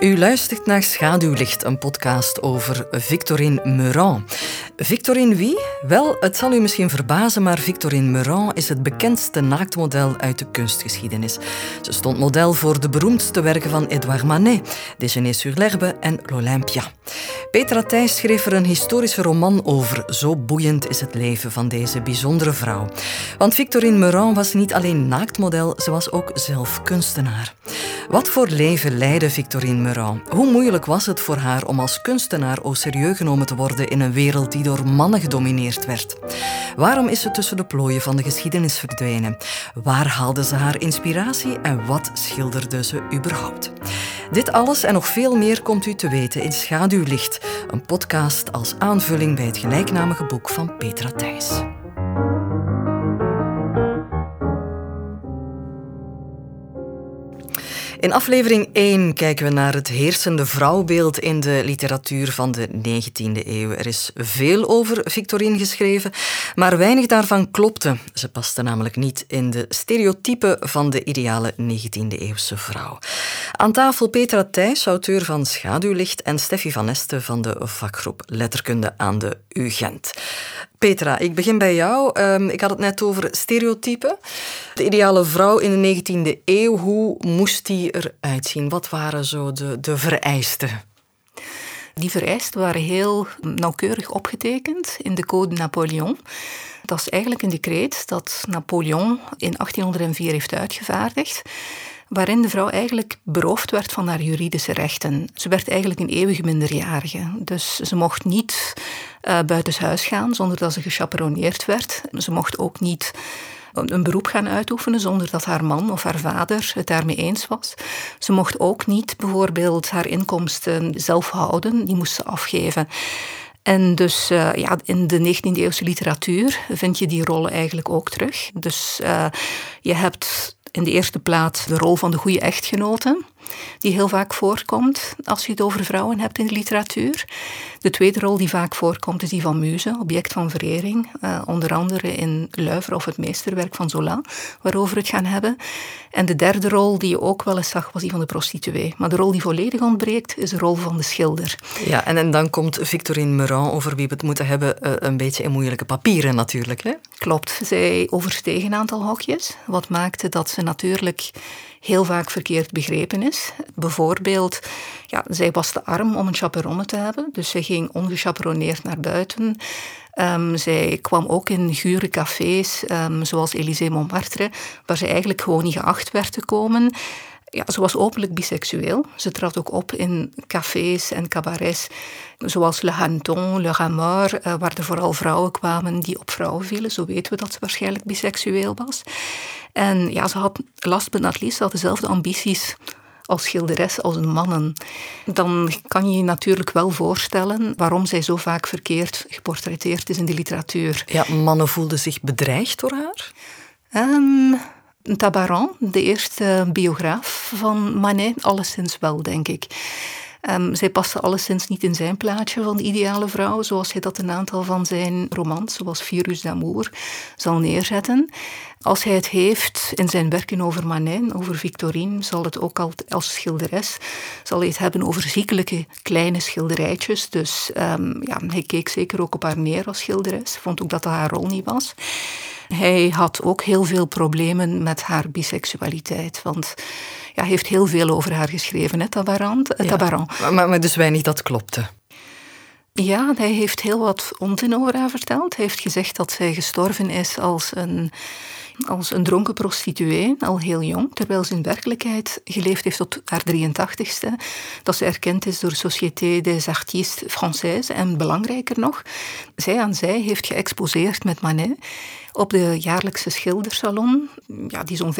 U luistert naar Schaduwlicht, een podcast over Victorine Meurant. Victorine wie? Wel, het zal u misschien verbazen, maar Victorine Meurant is het bekendste naaktmodel uit de kunstgeschiedenis. Ze stond model voor de beroemdste werken van Edouard Manet, Déjeuner sur l'herbe en L'Olympia. Petra Thijs schreef er een historische roman over. Zo boeiend is het leven van deze bijzondere vrouw. Want Victorine Meurant was niet alleen naaktmodel, ze was ook zelf kunstenaar. Wat voor leven leidde Victorine Meurant? Hoe moeilijk was het voor haar om als kunstenaar au serieus genomen te worden in een wereld die door mannen gedomineerd werd? Waarom is ze tussen de plooien van de geschiedenis verdwenen? Waar haalde ze haar inspiratie en wat schilderde ze überhaupt? Dit alles en nog veel meer komt u te weten in Schaduwlicht, een podcast als aanvulling bij het gelijknamige boek van Petra Thijs. In aflevering 1 kijken we naar het heersende vrouwbeeld in de literatuur van de 19e eeuw. Er is veel over Victorine geschreven, maar weinig daarvan klopte. Ze paste namelijk niet in de stereotypen van de ideale 19e-eeuwse vrouw. Aan tafel Petra Thijs, auteur van Schaduwlicht, en Steffi van Este van de vakgroep Letterkunde aan de UGent. Petra, ik begin bij jou. Ehm, ik had het net over stereotypen. De ideale vrouw in de 19e eeuw, hoe moest die eruit zien? Wat waren zo de, de vereisten? Die vereisten waren heel nauwkeurig opgetekend in de Code Napoleon. Dat is eigenlijk een decreet dat Napoleon in 1804 heeft uitgevaardigd waarin de vrouw eigenlijk beroofd werd van haar juridische rechten. Ze werd eigenlijk een eeuwige minderjarige. Dus ze mocht niet uh, buitenshuis gaan zonder dat ze gechaperoneerd werd. Ze mocht ook niet een beroep gaan uitoefenen zonder dat haar man of haar vader het daarmee eens was. Ze mocht ook niet bijvoorbeeld haar inkomsten zelf houden, die moest ze afgeven. En dus uh, ja, in de 19e-eeuwse literatuur vind je die rollen eigenlijk ook terug. Dus uh, je hebt in de eerste plaats de rol van de goede echtgenote, die heel vaak voorkomt als je het over vrouwen hebt in de literatuur. De tweede rol die vaak voorkomt is die van muze, object van verering. Uh, onder andere in Luiver of het meesterwerk van Zola, waarover we het gaan hebben. En de derde rol die je ook wel eens zag, was die van de prostituee. Maar de rol die volledig ontbreekt, is de rol van de schilder. Ja, en, en dan komt Victorine Meurant, over wie we het moeten hebben, uh, een beetje in moeilijke papieren natuurlijk. Hè? Klopt. Zij oversteeg een aantal hokjes, wat maakte dat ze natuurlijk heel vaak verkeerd begrepen is. Bijvoorbeeld, ja, zij was te arm om een chaperonne te hebben, dus zij ging ongechaperoneerd naar buiten. Um, zij kwam ook in gure cafés, um, zoals Élysée Montmartre, waar ze eigenlijk gewoon niet geacht werd te komen. Ja, ze was openlijk biseksueel. Ze trad ook op in cafés en cabarets, zoals Le Hanton, Le Ramor, uh, waar er vooral vrouwen kwamen die op vrouwen vielen. Zo weten we dat ze waarschijnlijk biseksueel was. En ja, ze had last but not least, ze had dezelfde ambities als schilderes als een mannen. Dan kan je je natuurlijk wel voorstellen waarom zij zo vaak verkeerd geportretteerd is in de literatuur. Ja, mannen voelden zich bedreigd door haar? Um, Tabaran, de eerste biograaf van Manet, alleszins wel, denk ik. Um, zij paste alleszins niet in zijn plaatje van de ideale vrouw, zoals hij dat een aantal van zijn romans, zoals Virus d'amour, zal neerzetten. Als hij het heeft in zijn werken over Manet, over Victorine, zal het ook al als schilderes, zal hij het hebben over ziekelijke kleine schilderijtjes. Dus um, ja, hij keek zeker ook op haar neer als schilderes, vond ook dat dat haar rol niet was. Hij had ook heel veel problemen met haar biseksualiteit, want ja, hij heeft heel veel over haar geschreven, hè, Tabaran. Ja, maar, maar dus weinig dat klopte. Ja, hij heeft heel wat onzin over haar verteld. Hij heeft gezegd dat zij gestorven is als een, als een dronken prostituee, al heel jong, terwijl ze in werkelijkheid geleefd heeft tot haar 83ste. Dat ze erkend is door Société des Artistes Françaises en belangrijker nog, zij aan zij heeft geëxposeerd met Manet op de jaarlijkse schildersalon, ja, die zo'n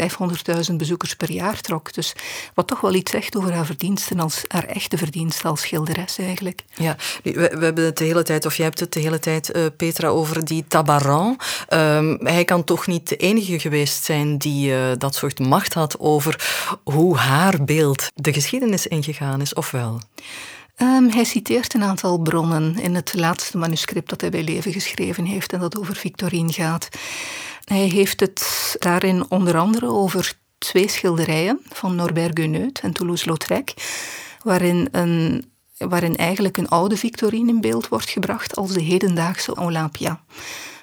500.000 bezoekers per jaar trok. Dus wat toch wel iets zegt over haar verdiensten als haar echte verdiensten als schilderes eigenlijk. Ja, we, we hebben het de hele tijd, of jij hebt het de hele tijd, uh, Petra, over die Tabaran. Um, hij kan toch niet de enige geweest zijn die uh, dat soort macht had over hoe haar beeld de geschiedenis ingegaan is, of wel? Um, hij citeert een aantal bronnen in het laatste manuscript dat hij bij leven geschreven heeft en dat over Victorine gaat. Hij heeft het daarin onder andere over twee schilderijen van Norbert Gueneut en Toulouse-Lautrec. waarin, een, waarin eigenlijk een oude Victorine in beeld wordt gebracht als de hedendaagse Olympia.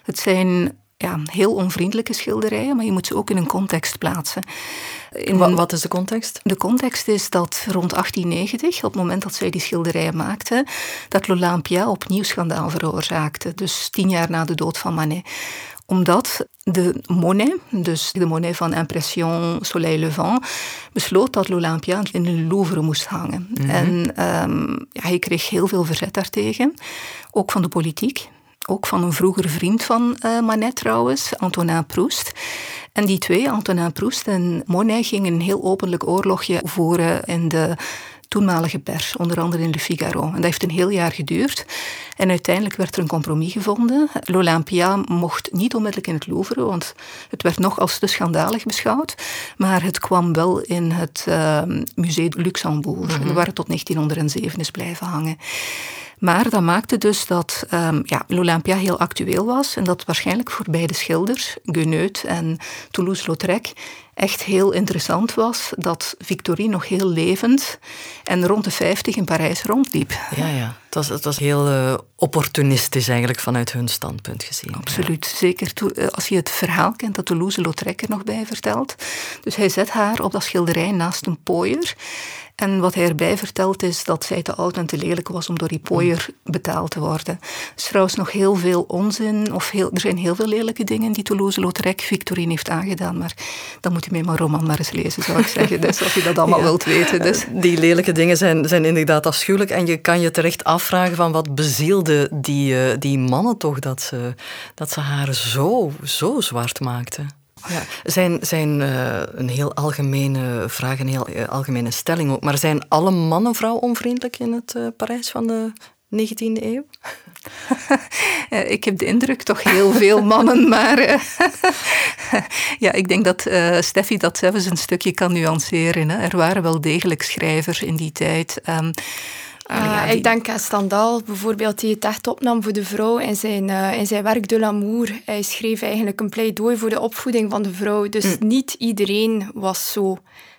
Het zijn ja, heel onvriendelijke schilderijen, maar je moet ze ook in een context plaatsen. In, wat, is de context? De context is dat rond 1890, op het moment dat zij die schilderijen maakten, dat l'Olympia opnieuw schandaal veroorzaakte. Dus tien jaar na de dood van Manet omdat de Monet, dus de Monet van Impression Soleil Levant, besloot dat l'Olympia in de Louvre moest hangen. Mhm. En um, ja, hij kreeg heel veel verzet daartegen, ook van de politiek. Ook van een vroeger vriend van uh, Manet trouwens, Antonin Proust. En die twee, Antonin Proust en Monet, gingen een heel openlijk oorlogje voeren in de toenmalige pers, onder andere in Le Figaro. En dat heeft een heel jaar geduurd. En uiteindelijk werd er een compromis gevonden. L'Olympia mocht niet onmiddellijk in het Louvre, want het werd nog als te schandalig beschouwd. Maar het kwam wel in het uh, Musée Luxembourg, mm waar het tot 1907 is blijven hangen. Maar dat maakte dus dat um, ja, l'Olympia heel actueel was en dat waarschijnlijk voor beide schilders, Gueneut en Toulouse-Lautrec, echt heel interessant was dat Victorine nog heel levend en rond de 50 in Parijs rondliep. Ja, ja. Het was, het was heel uh, opportunistisch eigenlijk vanuit hun standpunt gezien. Absoluut. Zeker eh, als je het verhaal kent dat Toulouse-Lautrec er nog bij vertelt. Dus hij zet haar op dat schilderij naast een pooier. En wat hij erbij vertelt is dat zij te oud en te lelijk was om door die pooier betaald te worden. Er is trouwens nog heel veel onzin, of heel, er zijn heel veel lelijke dingen die Toulouse-Lautrec Victorine heeft aangedaan, maar dan moet je mij mijn roman maar eens lezen, zou ik zeggen. Dus als je dat allemaal wilt weten. Dus. Die lelijke dingen zijn, zijn inderdaad afschuwelijk en je kan je terecht afvragen van wat bezielde die, uh, die mannen toch dat ze, dat ze haar zo, zo zwart maakten. Ja, zijn, zijn uh, een heel algemene vraag, een heel uh, algemene stelling ook. Maar zijn alle mannen vrouw onvriendelijk in het uh, Parijs van de 19e eeuw? ik heb de indruk toch heel veel mannen, maar ja, ik denk dat Steffi dat zelfs een stukje kan nuanceren. Hè. Er waren wel degelijk schrijvers in die tijd. Um, uh, Ik denk aan Stendhal bijvoorbeeld, die het echt opnam voor de vrouw in zijn, uh, in zijn werk De l'Amour. Hij schreef eigenlijk een pleidooi voor de opvoeding van de vrouw. Dus mm. niet iedereen was zo.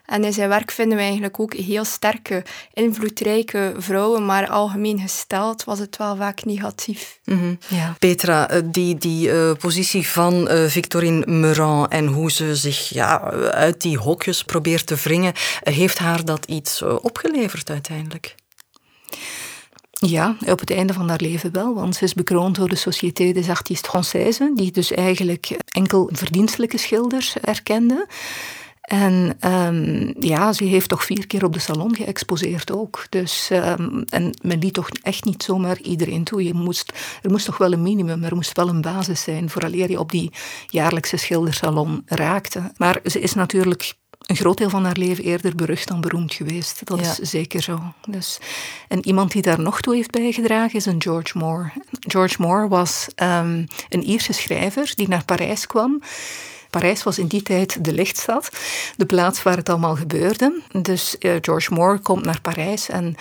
En in zijn werk vinden we eigenlijk ook heel sterke, invloedrijke vrouwen, maar algemeen gesteld was het wel vaak negatief. Mm -hmm. ja. Petra, eh, die, die uh, positie van uh, Victorine Meurant en hoe ze zich ja, uit die hokjes probeert te wringen, heeft haar dat iets opgeleverd uiteindelijk? Ja, op het einde van haar leven wel, want ze is bekroond door de Société des Artistes Françaises, die dus eigenlijk enkel verdienstelijke schilders erkende. En um, ja, ze heeft toch vier keer op de salon geëxposeerd ook. Dus, um, en men liet toch echt niet zomaar iedereen toe. Je moest, er moest toch wel een minimum, er moest wel een basis zijn vooraleer je op die jaarlijkse schildersalon raakte. Maar ze is natuurlijk een groot deel van haar leven eerder berucht dan beroemd geweest. Dat is zeker zo. Dus, en iemand die daar nog toe heeft bijgedragen is een George Moore. George Moore was um, een Ierse schrijver die naar Parijs kwam. Parijs was in die tijd de lichtstad, de plaats waar het allemaal gebeurde. Dus uh, George Moore komt naar Parijs en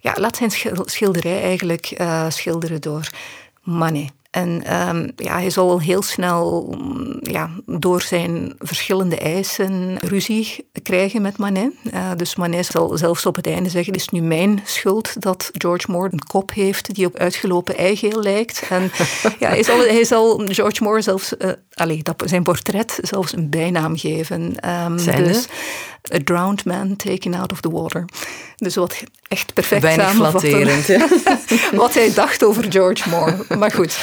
ja, laat zijn schilderij eigenlijk uh, schilderen door Manet. En um, ja, hij zal al heel snel ja, door zijn verschillende eisen ruzie krijgen met Manet. Uh, dus Manet zal zelfs op het einde zeggen: Het is nu mijn schuld dat George Moore een kop heeft die op uitgelopen eigeel lijkt. En ja, hij, zal, hij zal George Moore zelfs, uh, allez, dat, zijn portret zelfs een bijnaam geven. Um, dus, A drowned man taken out of the water. Dus wat echt perfect Weinig flatterend. wat hij dacht over George Moore. Maar goed,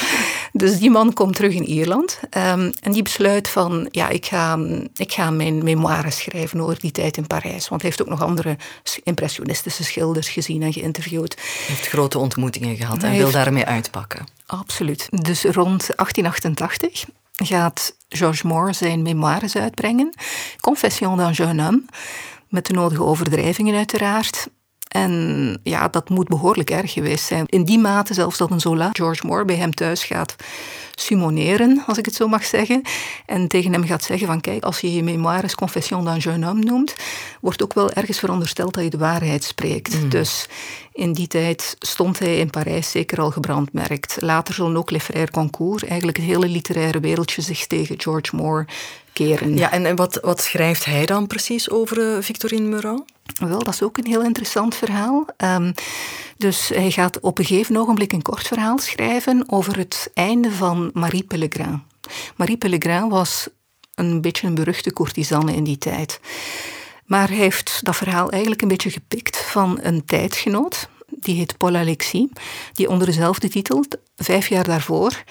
dus die man komt terug in Ierland um, en die besluit van, ja, ik ga, ik ga mijn memoires schrijven over die tijd in Parijs. Want hij heeft ook nog andere impressionistische schilders gezien en geïnterviewd. Hij heeft grote ontmoetingen gehad en wil daarmee uitpakken. Absoluut. Dus rond 1888 gaat George Moore zijn memoires uitbrengen. Confession d'un jeune homme. Met de nodige overdrijvingen uiteraard. En ja, dat moet behoorlijk erg geweest zijn. In die mate zelfs dat een Zola George Moore bij hem thuis gaat sumoneren, als ik het zo mag zeggen. En tegen hem gaat zeggen van kijk, als je je memoires Confession d'un jeune homme noemt, wordt ook wel ergens verondersteld dat je de waarheid spreekt. Mm. Dus in die tijd stond hij in Parijs zeker al gebrandmerkt. Later zullen ook Les Frères Goncourt, eigenlijk het hele literaire wereldje, zich tegen George Moore keren. Ja, en, wat, wat schrijft hij dan precies over uh, Victorine Meurant? Wel, dat is ook een heel interessant verhaal. Um, dus hij gaat op een gegeven ogenblik een kort verhaal schrijven over het einde van Marie Pellegrin. Marie Pellegrin was een beetje een beruchte courtisane in die tijd. Maar hij heeft dat verhaal eigenlijk een beetje gepikt van een tijdgenoot. Die heet Paul Alexis, die onder dezelfde titel, vijf jaar daarvoor,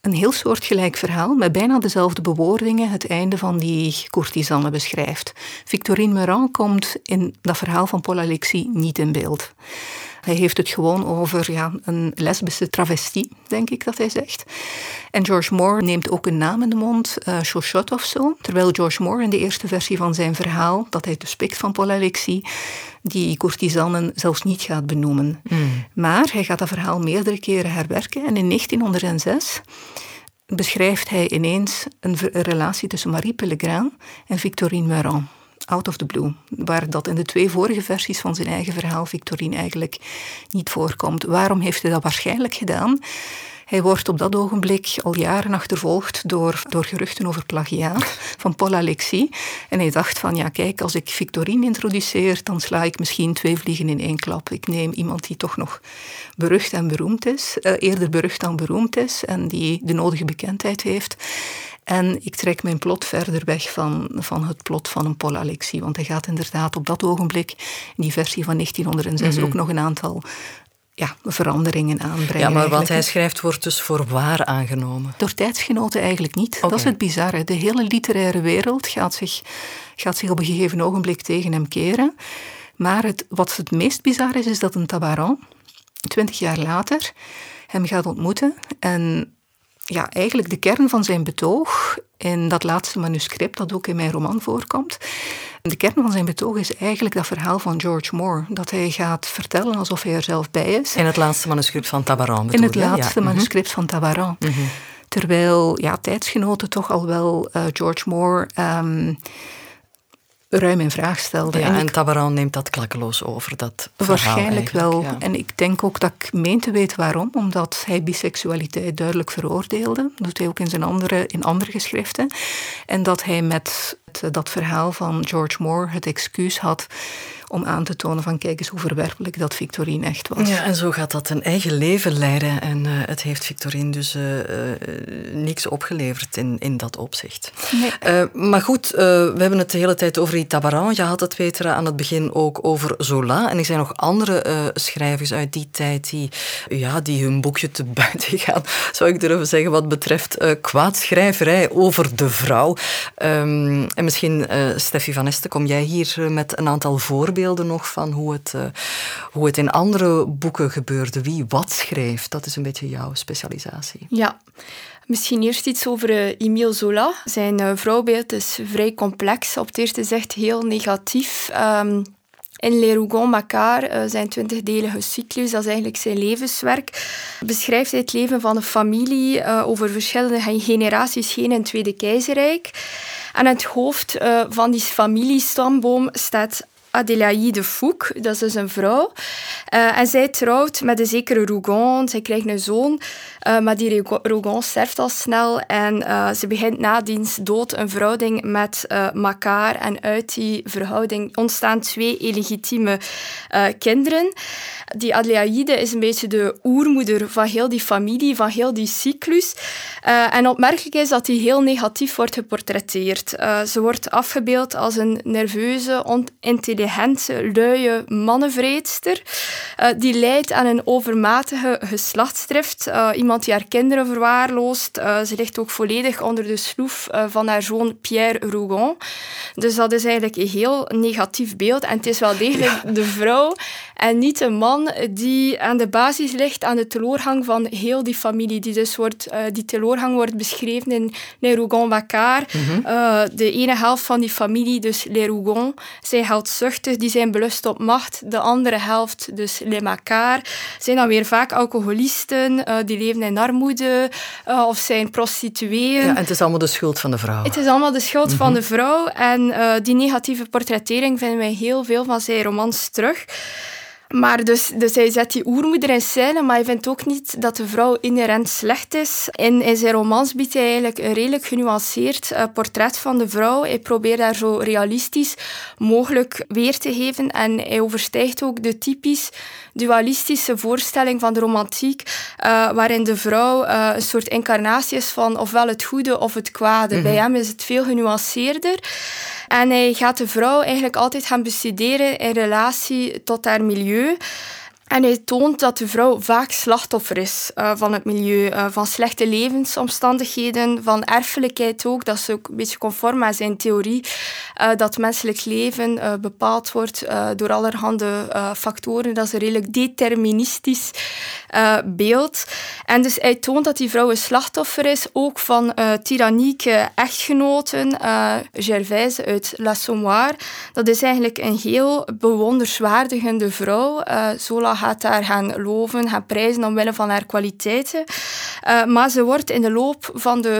een heel soortgelijk verhaal met bijna dezelfde bewoordingen het einde van die courtisane beschrijft. Victorine Meurant komt in dat verhaal van Paul Alexis niet in beeld. Hij heeft het gewoon over ja, een lesbische travestie, denk ik dat hij zegt. En George Moore neemt ook een naam in de mond, uh, of zo. Terwijl George Moore in de eerste versie van zijn verhaal, dat hij dus pikt van Paul Alexis, die courtisanen zelfs niet gaat benoemen. Hmm. Maar hij gaat dat verhaal meerdere keren herwerken en in 1906 beschrijft hij ineens een, relatie tussen Marie Pellegrin en Victorine Meurant out of the blue. Waar dat in de twee vorige versies van zijn eigen verhaal Victorine eigenlijk niet voorkomt. Waarom heeft hij dat waarschijnlijk gedaan? Hij wordt op dat ogenblik al jaren achtervolgd door, door geruchten over plagiaat van Paul Alexis. En hij dacht van, ja kijk, als ik Victorine introduceer, dan sla ik misschien twee vliegen in één klap. Ik neem iemand die toch nog berucht en beroemd is, uh, eerder berucht dan beroemd is en die de nodige bekendheid heeft. En ik trek mijn plot verder weg van, van het plot van een Paul Alexis. Want hij gaat inderdaad op dat ogenblik, in die versie van 1906, mhm. ook nog een aantal ja, veranderingen aanbrengen. Ja, maar wat hij schrijft wordt dus voor waar aangenomen? Door tijdsgenoten eigenlijk niet. Dat is het bizarre. De hele literaire wereld gaat zich, gaat zich op een gegeven ogenblik tegen hem keren. Maar het, wat het meest bizar is, is dat een Tabaran, twintig jaar later, hem gaat ontmoeten en ja, eigenlijk de kern van zijn betoog in dat laatste manuscript dat ook in mijn roman voorkomt. De kern van zijn betoog is eigenlijk dat verhaal van George Moore. Dat hij gaat vertellen alsof hij er zelf bij is. In het laatste manuscript van Tabaran In het laatste mhm. manuscript van Tabaran. Mhm. Terwijl ja, tijdsgenoten toch al wel uh, George Moore... Um, ruim in vraag stelde. Ja, en, en Tabaran neemt dat klakkeloos over, dat Waarschijnlijk wel. En ik denk ook dat ik meen te weten waarom. Omdat hij biseksualiteit duidelijk veroordeelde. Dat doet hij ook in, zijn andere, in andere geschriften. En dat hij met dat verhaal van George Moore het excuus had om aan te tonen van kijk eens hoe verwerpelijk dat Victorine echt was. Ja, en zo gaat dat een eigen leven leiden en uh, het heeft Victorine dus uh, uh, niks opgeleverd in, in dat opzicht. Nee. maar goed, we hebben het de hele tijd over die Tabaran. Je had het weten aan het begin ook over Zola en er zijn nog andere schrijvers uit die tijd die, ja, die hun boekje te buiten gaan, zou ik durven zeggen, wat betreft kwaadschrijverij over de vrouw. Um, en misschien, Steffi van Esten, kom jij hier met een aantal voorbeelden nog van hoe het, uh, hoe het in andere boeken gebeurde. Wie wat schreef, dat is een beetje jouw specialisatie. Ja. Misschien eerst iets over uh, Emile Zola. Zijn uh, vrouwbeeld is vrij complex. Op het eerste zicht heel negatief. Um, in Les Rougon Macquart, zijn twintigdelige cyclus, dat is eigenlijk zijn levenswerk, beschrijft hij het leven van een familie over verschillende generaties heen in het Tweede Keizerrijk. En het hoofd van die familiestamboom staat Adélaïde Fouque, dat is dus een vrouw. Uh, en zij trouwt met een zekere Rougon. Zij krijgt een zoon, uh, maar die Rougon sterft al snel. En uh, ze begint na diens dood een verhouding met Makar. En uit die verhouding ontstaan twee illegitieme kinderen. Die Adélaïde is een beetje de oermoeder van heel die familie, van heel die cyclus. en opmerkelijk is dat die heel negatief wordt geportretteerd. ze wordt afgebeeld als een nerveuze, onintelligente intelligente, luie mannenvreedster. Uh, die leidt aan een overmatige geslachtsdrift. Uh, iemand die haar kinderen verwaarloost. Uh, ze ligt ook volledig onder de sloef van haar zoon Pierre Rougon. Dus dat is eigenlijk een heel negatief beeld. En het is wel degelijk de vrouw en niet de man die aan de basis ligt, aan de teloorgang van heel die familie. Die, dus wordt, die teloorgang wordt beschreven in Les Rougon-Macquart. Mm de ene helft van die familie, dus Les Rougon, zij die zijn belust op macht. De andere helft, dus les Macquart, zijn dan weer vaak alcoholisten, uh, die leven in armoede uh, of zijn prostitueën. Ja, en het is allemaal de schuld van de vrouw. Het is allemaal de schuld van mhm. de vrouw. En uh, die negatieve portrettering vinden wij heel veel van zijn romans terug. Maar dus, dus hij zet die oermoeder in scène, maar hij vindt ook niet dat de vrouw inherent slecht is. In, in zijn romans biedt hij eigenlijk een redelijk genuanceerd uh, portret van de vrouw. Hij probeert daar zo realistisch mogelijk weer te geven en hij overstijgt ook de typisch dualistische voorstelling van de romantiek, uh, waarin de vrouw uh, een soort incarnatie is van ofwel het goede of het kwade. Mm -hmm. Bij hem is het veel genuanceerder. En hij gaat de vrouw eigenlijk altijd gaan bestuderen in relatie tot haar milieu. En hij toont dat de vrouw vaak slachtoffer is uh, van het milieu, uh, van slechte levensomstandigheden, van erfelijkheid ook. Dat is ook een beetje conform aan zijn theorie, uh, dat menselijk leven bepaald wordt door allerhande factoren. Dat is een redelijk deterministisch beeld. En dus hij toont dat die vrouw een slachtoffer is, ook van tyrannieke echtgenoten. Gervaise uit L'Assommoir, dat is eigenlijk een heel bewonderswaardigende vrouw. Zola gaat daar gaan loven, gaan prijzen omwille van haar kwaliteiten. Uh, maar ze wordt in de, loop van de,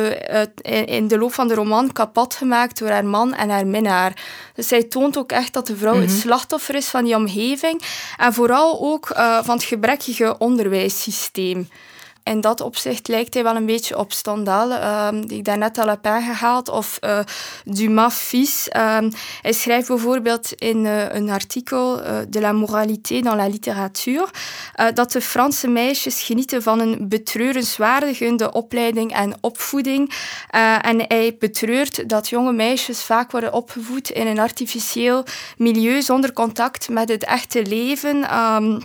uh, in de loop van de roman kapot gemaakt door haar man en haar minnaar. Dus zij toont ook echt dat de vrouw mm -hmm. het slachtoffer is van die omgeving en vooral ook uh, van het gebrekkige onderwijssysteem in dat opzicht lijkt hij wel een beetje op Stendhal, uh, die ik daarnet al heb aangehaald, of uh, Dumas fils. Uh, hij schrijft bijvoorbeeld in uh, een artikel De la moralité dans la littérature dat de Franse meisjes genieten van een betreurenswaardigende opleiding en opvoeding. en hij betreurt dat jonge meisjes vaak worden opgevoed in een artificieel milieu zonder contact met het echte leven. Um,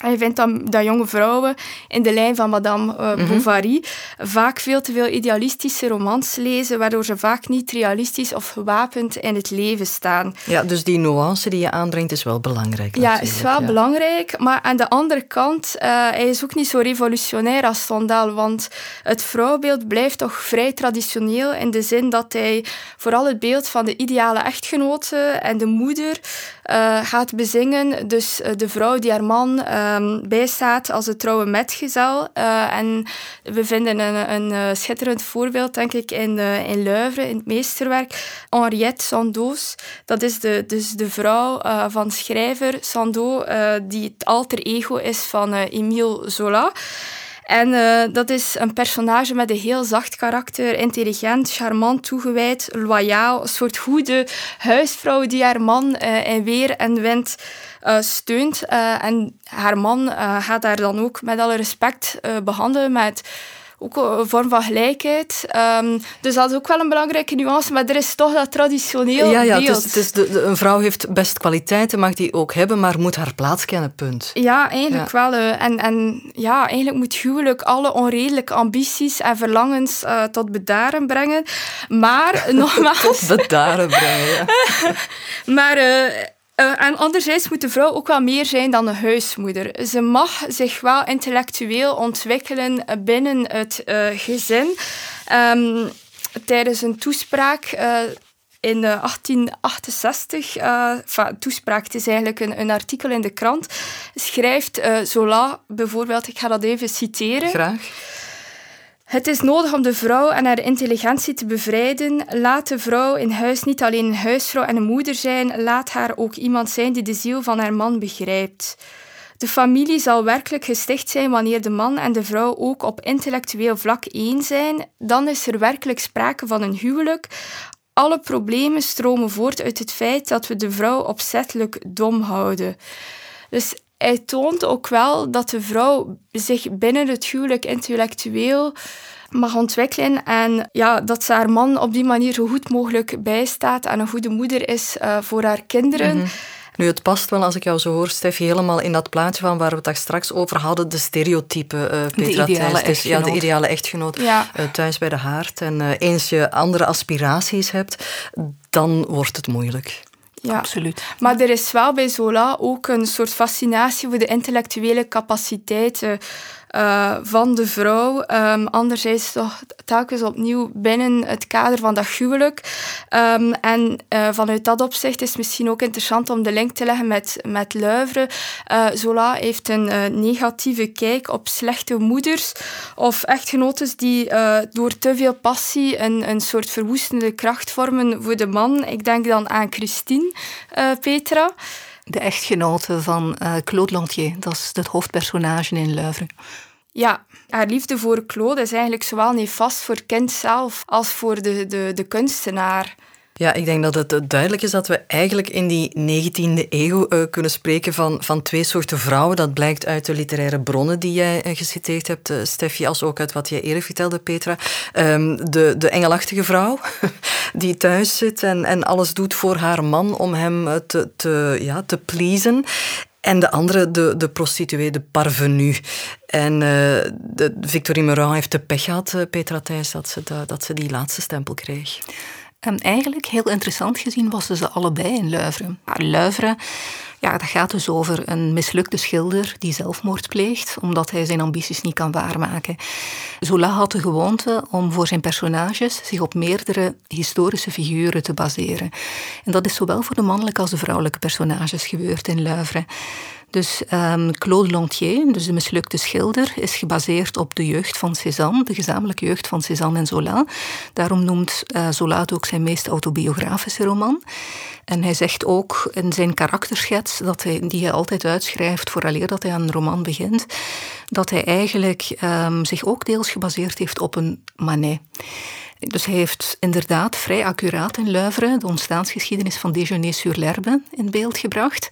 en je vindt dat, dat jonge vrouwen in de lijn van Madame uh, mm -hmm. Bovary vaak veel te veel idealistische romans lezen, waardoor ze vaak niet realistisch of gewapend in het leven staan. Ja, dus die nuance die je aanbrengt is wel belangrijk. Ja, is wel ja. belangrijk. Maar aan de andere kant, uh, hij is ook niet zo revolutionair als Stendhal, want het vrouwbeeld blijft toch vrij traditioneel in de zin dat hij vooral het beeld van de ideale echtgenote en de moeder uh, gaat bezingen. Dus de vrouw die haar man um, als de trouwe metgezel. Uh, en we vinden een, een, een, schitterend voorbeeld, denk ik, in, uh, in Luivre, in het meesterwerk. Henriette Sandoz, dat is de, dus de vrouw van schrijver Sandoz, die het alter ego is van Emile Zola. En dat is een personage met een heel zacht karakter, intelligent, charmant, toegewijd, loyaal. Een soort goede huisvrouw die haar man uh, in weer en wind steunt. en haar man gaat haar dan ook met alle respect behandelen met ook een vorm van gelijkheid. Um, dus dat is ook wel een belangrijke nuance, maar er is toch dat traditioneel ja, ja, beeld. Het is, het is de, de, een vrouw heeft best kwaliteiten, mag die ook hebben, maar moet haar plaats kennen, punt. Ja, eigenlijk ja. wel. En, en ja, eigenlijk moet huwelijk alle onredelijke ambities en verlangens uh, tot bedaren brengen. Maar, nogmaals... tot bedaren brengen, ja. maar... Uh, uh, en anderzijds moet de vrouw ook wel meer zijn dan een huismoeder. Ze mag zich wel intellectueel ontwikkelen binnen het uh, gezin. Um, tijdens een toespraak in 1868, uh, enfin, toespraak, het is eigenlijk een, een, artikel in de krant, schrijft Zola bijvoorbeeld, ik ga dat even citeren. Graag. Het is nodig om de vrouw en haar intelligentie te bevrijden. Laat de vrouw in huis niet alleen een huisvrouw en een moeder zijn, laat haar ook iemand zijn die de ziel van haar man begrijpt. De familie zal werkelijk gesticht zijn wanneer de man en de vrouw ook op intellectueel vlak één zijn. Dan is er werkelijk sprake van een huwelijk. Alle problemen stromen voort uit het feit dat we de vrouw opzettelijk dom houden. Dus hij toont ook wel dat de vrouw zich binnen het huwelijk intellectueel mag ontwikkelen en ja, dat ze haar man op die manier zo goed mogelijk bijstaat en een goede moeder is uh, voor haar kinderen. Mm -hmm. Nu, het past wel als ik jou zo hoor, Steffi, helemaal in dat plaatje van waar we het daar straks over hadden, de stereotypen, uh, Petra de ja, de ideale echtgenoot ja. uh, thuis bij de haard. En uh, eens je andere aspiraties hebt, dan wordt het moeilijk. Ja, absoluut. Maar er is wel bij Zola ook een soort fascinatie voor de intellectuele capaciteiten uh, van de vrouw. Um, anderzijds toch telkens opnieuw binnen het kader van dat huwelijk. Um, en uh, vanuit dat opzicht is het misschien ook interessant om de link te leggen met, met Luivre. Uh, Zola heeft een negatieve kijk op slechte moeders of echtgenotes die door te veel passie een, een soort verwoestende kracht vormen voor de man. Ik denk dan aan Christine, Petra. De echtgenote van uh, Claude Lantier. Dat is het hoofdpersonage in Luivre. Ja, haar liefde voor Claude is eigenlijk zowel nefast voor kind zelf als voor de, de, de kunstenaar. Ja, ik denk dat het duidelijk is dat we eigenlijk in die 19e eeuw uh, kunnen spreken van, van twee soorten vrouwen. Dat blijkt uit de literaire bronnen die jij uh, geciteerd hebt, uh, Steffi, als ook uit wat jij eerder vertelde, Petra. Um, de, de engelachtige vrouw die thuis zit en, en alles doet voor haar man om hem te, te, ja, te pleasen. En de andere, de, de prostituee, de parvenu. En uh, de, Victorine Meurant heeft de pech gehad, Petra Thijs, dat ze, dat ze die laatste stempel kreeg. En eigenlijk, heel interessant gezien, was ze allebei in Luivre. Maar ja, dat gaat dus over een mislukte schilder die zelfmoord pleegt, omdat hij zijn ambities niet kan waarmaken. Zola had de gewoonte om voor zijn personages zich op meerdere historische figuren te baseren. En dat is zowel voor de mannelijke als de vrouwelijke personages gebeurd in Luivre. Dus um, Claude Lantier, dus de mislukte schilder, is gebaseerd op de jeugd van Cézanne, de gezamenlijke jeugd van Cézanne en Zola. Daarom noemt uh, Zola het ook zijn meest autobiografische roman. En hij zegt ook in zijn karakterschets, dat hij, die hij altijd uitschrijft vooraleer dat hij aan een roman begint, dat hij eigenlijk um, zich ook deels gebaseerd heeft op een Manet. Dus hij heeft inderdaad vrij accuraat in Luivre de ontstaansgeschiedenis van Déjeuner sur l'Herbe in beeld gebracht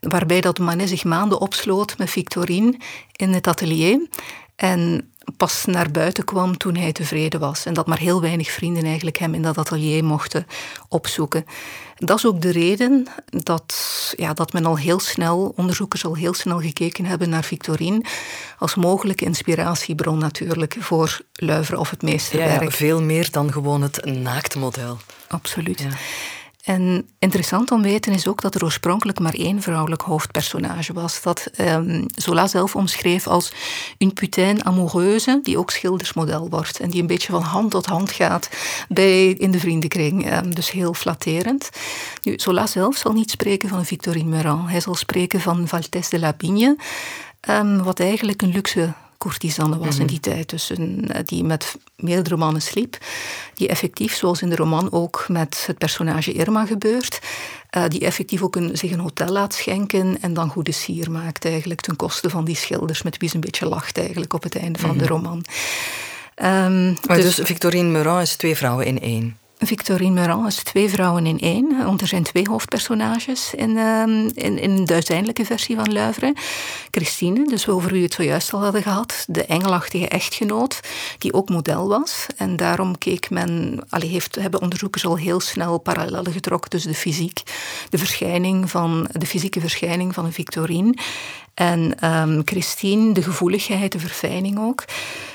waarbij dat Manet zich maanden opsloot met Victorine in het atelier. En pas naar buiten kwam toen hij tevreden was. En dat maar heel weinig vrienden eigenlijk hem in dat atelier mochten opzoeken. Dat is ook de reden dat, ja, dat men al heel snel, onderzoekers al heel snel gekeken hebben naar Victorine als mogelijke inspiratiebron natuurlijk voor Luivre of het meesterwerk. Ja, ja, veel meer dan gewoon het naaktmodel. Absoluut. Ja. En interessant om weten is ook dat er oorspronkelijk maar één vrouwelijk hoofdpersonage was. Dat um, Zola zelf omschreef als een putain amoureuse, die ook schildersmodel wordt. En die een beetje van hand tot hand gaat bij, in de vriendenkring. Um, dus heel flatterend. Nu, Zola zelf zal niet spreken van Victorine Meurant. Hij zal spreken van Valtesse de la Pigne. Um, wat eigenlijk een luxe courtisanne was in mhm. die tijd. Dus een, eh, die met meerdere mannen sliep. Die effectief, zoals in de roman ook met het personage Irma gebeurt, uh, die effectief ook een, zich een hotel laat schenken en dan goede sier maakt eigenlijk ten koste van die schilders met wie ze een beetje lacht eigenlijk op het einde van de mhm. roman. Um, dus, dus Victorine Meurant is twee vrouwen in één. Victorine Meurant is twee vrouwen in één. Want er zijn twee hoofdpersonages in, uh, in, in de uiteindelijke versie van Luivre. Christine, dus over wie we het zojuist al hadden gehad. De engelachtige echtgenoot, die ook model was. En daarom keek men, allee, heeft, hebben onderzoekers al heel snel parallellen getrokken tussen de fysiek, de, verschijning van, de fysieke verschijning van Victorine. En um, Christine, de gevoeligheid, de verfijning ook.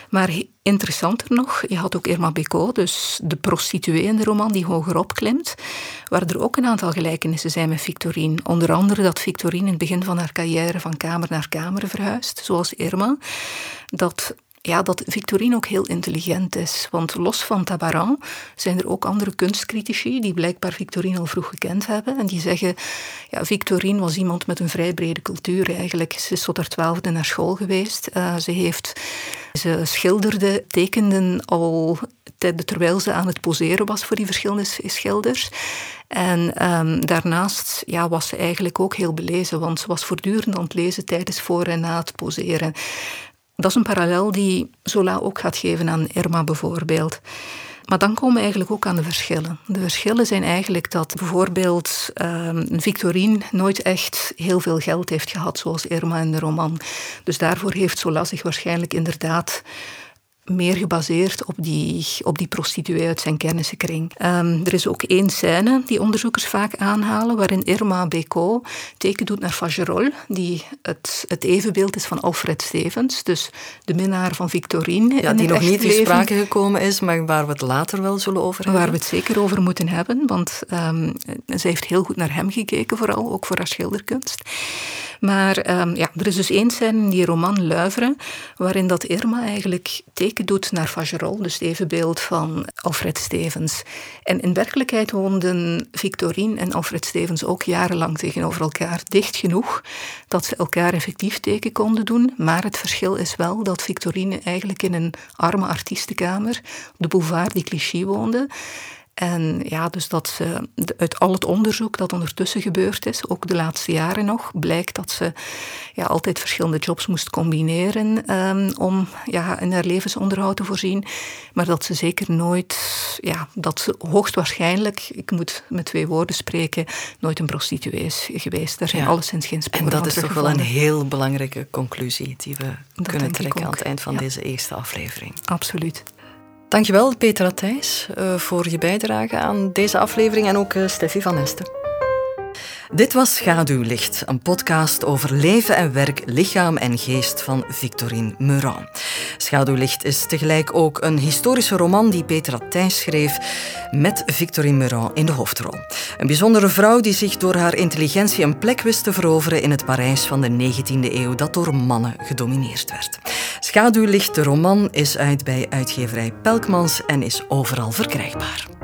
Maar interessanter nog, je had ook Irma Bécot, dus de prostituee in de roman die hogerop klimt, waar er ook een aantal gelijkenissen zijn met Victorine. Onder andere dat Victorine in het begin van haar carrière van kamer naar kamer verhuist, zoals Irma. Dat ja, dat Victorine ook heel intelligent is. Want los van Tabaran zijn er ook andere kunstcritici die blijkbaar Victorine al vroeg gekend hebben. En die zeggen, ja, Victorine was iemand met een vrij brede cultuur eigenlijk. Ze is tot haar twaalfde naar school geweest. Uh, ze heeft... Ze schilderde, tekende al terwijl ze aan het poseren was voor die verschillende schilders. En um, daarnaast ja, was ze eigenlijk ook heel belezen, want ze was voortdurend aan het lezen tijdens voor en na het poseren. Dat is een parallel die Zola ook gaat geven aan Irma bijvoorbeeld. Maar dan komen we eigenlijk ook aan de verschillen. De verschillen zijn eigenlijk dat bijvoorbeeld um, Victorine nooit echt heel veel geld heeft gehad, zoals Irma in de roman. Dus daarvoor heeft Zola zich waarschijnlijk inderdaad meer gebaseerd op die, op die prostituee uit zijn kennissenkring. Um, er is ook één scène die onderzoekers vaak aanhalen, waarin Irma Bécot teken doet naar Fagerolles, die het, het evenbeeld is van Alfred Stevens, dus de minnaar van Victorine. Ja, die nog niet in sprake gekomen is, maar waar we het later wel zullen over hebben. Waar we het zeker over moeten hebben, want um, zij heeft heel goed naar hem gekeken, vooral ook voor haar schilderkunst. Maar um, ja, er is dus één scène in die roman Luiveren, waarin dat Irma eigenlijk teken doet naar Fagerolles, dus het evenbeeld van Alfred Stevens. En in werkelijkheid woonden Victorine en Alfred Stevens ook jarenlang tegenover elkaar, dicht genoeg dat ze elkaar effectief teken konden doen. Maar het verschil is wel dat Victorine eigenlijk in een arme artiestenkamer op de boulevard die Clichy woonde En ja, dus dat ze uit al het onderzoek dat ondertussen gebeurd is, ook de laatste jaren nog, blijkt dat ze ja, altijd verschillende jobs moest combineren um, om ja, in haar levensonderhoud te voorzien. Maar dat ze zeker nooit, ja, dat ze hoogstwaarschijnlijk, ik moet met twee woorden spreken, nooit een prostituee is geweest. Daar zijn ja. alleszins geen sporen En dat is toch wel een heel belangrijke conclusie die we kunnen trekken aan het eind van deze eerste aflevering. Absoluut. Dankjewel Petra Thijs uh, voor je bijdrage aan deze aflevering en ook uh, Steffi van Esten. Dit was Schaduwlicht, een podcast over leven en werk, lichaam en geest van Victorine Meurant. Schaduwlicht is tegelijk ook een historische roman die Petra Thijs schreef met Victorine Meurant in de hoofdrol. Een bijzondere vrouw die zich door haar intelligentie een plek wist te veroveren in het Parijs van de 19e eeuw dat door mannen gedomineerd werd. Schaduwlicht, de roman, is uit bij uitgeverij Pelkmans en is overal verkrijgbaar.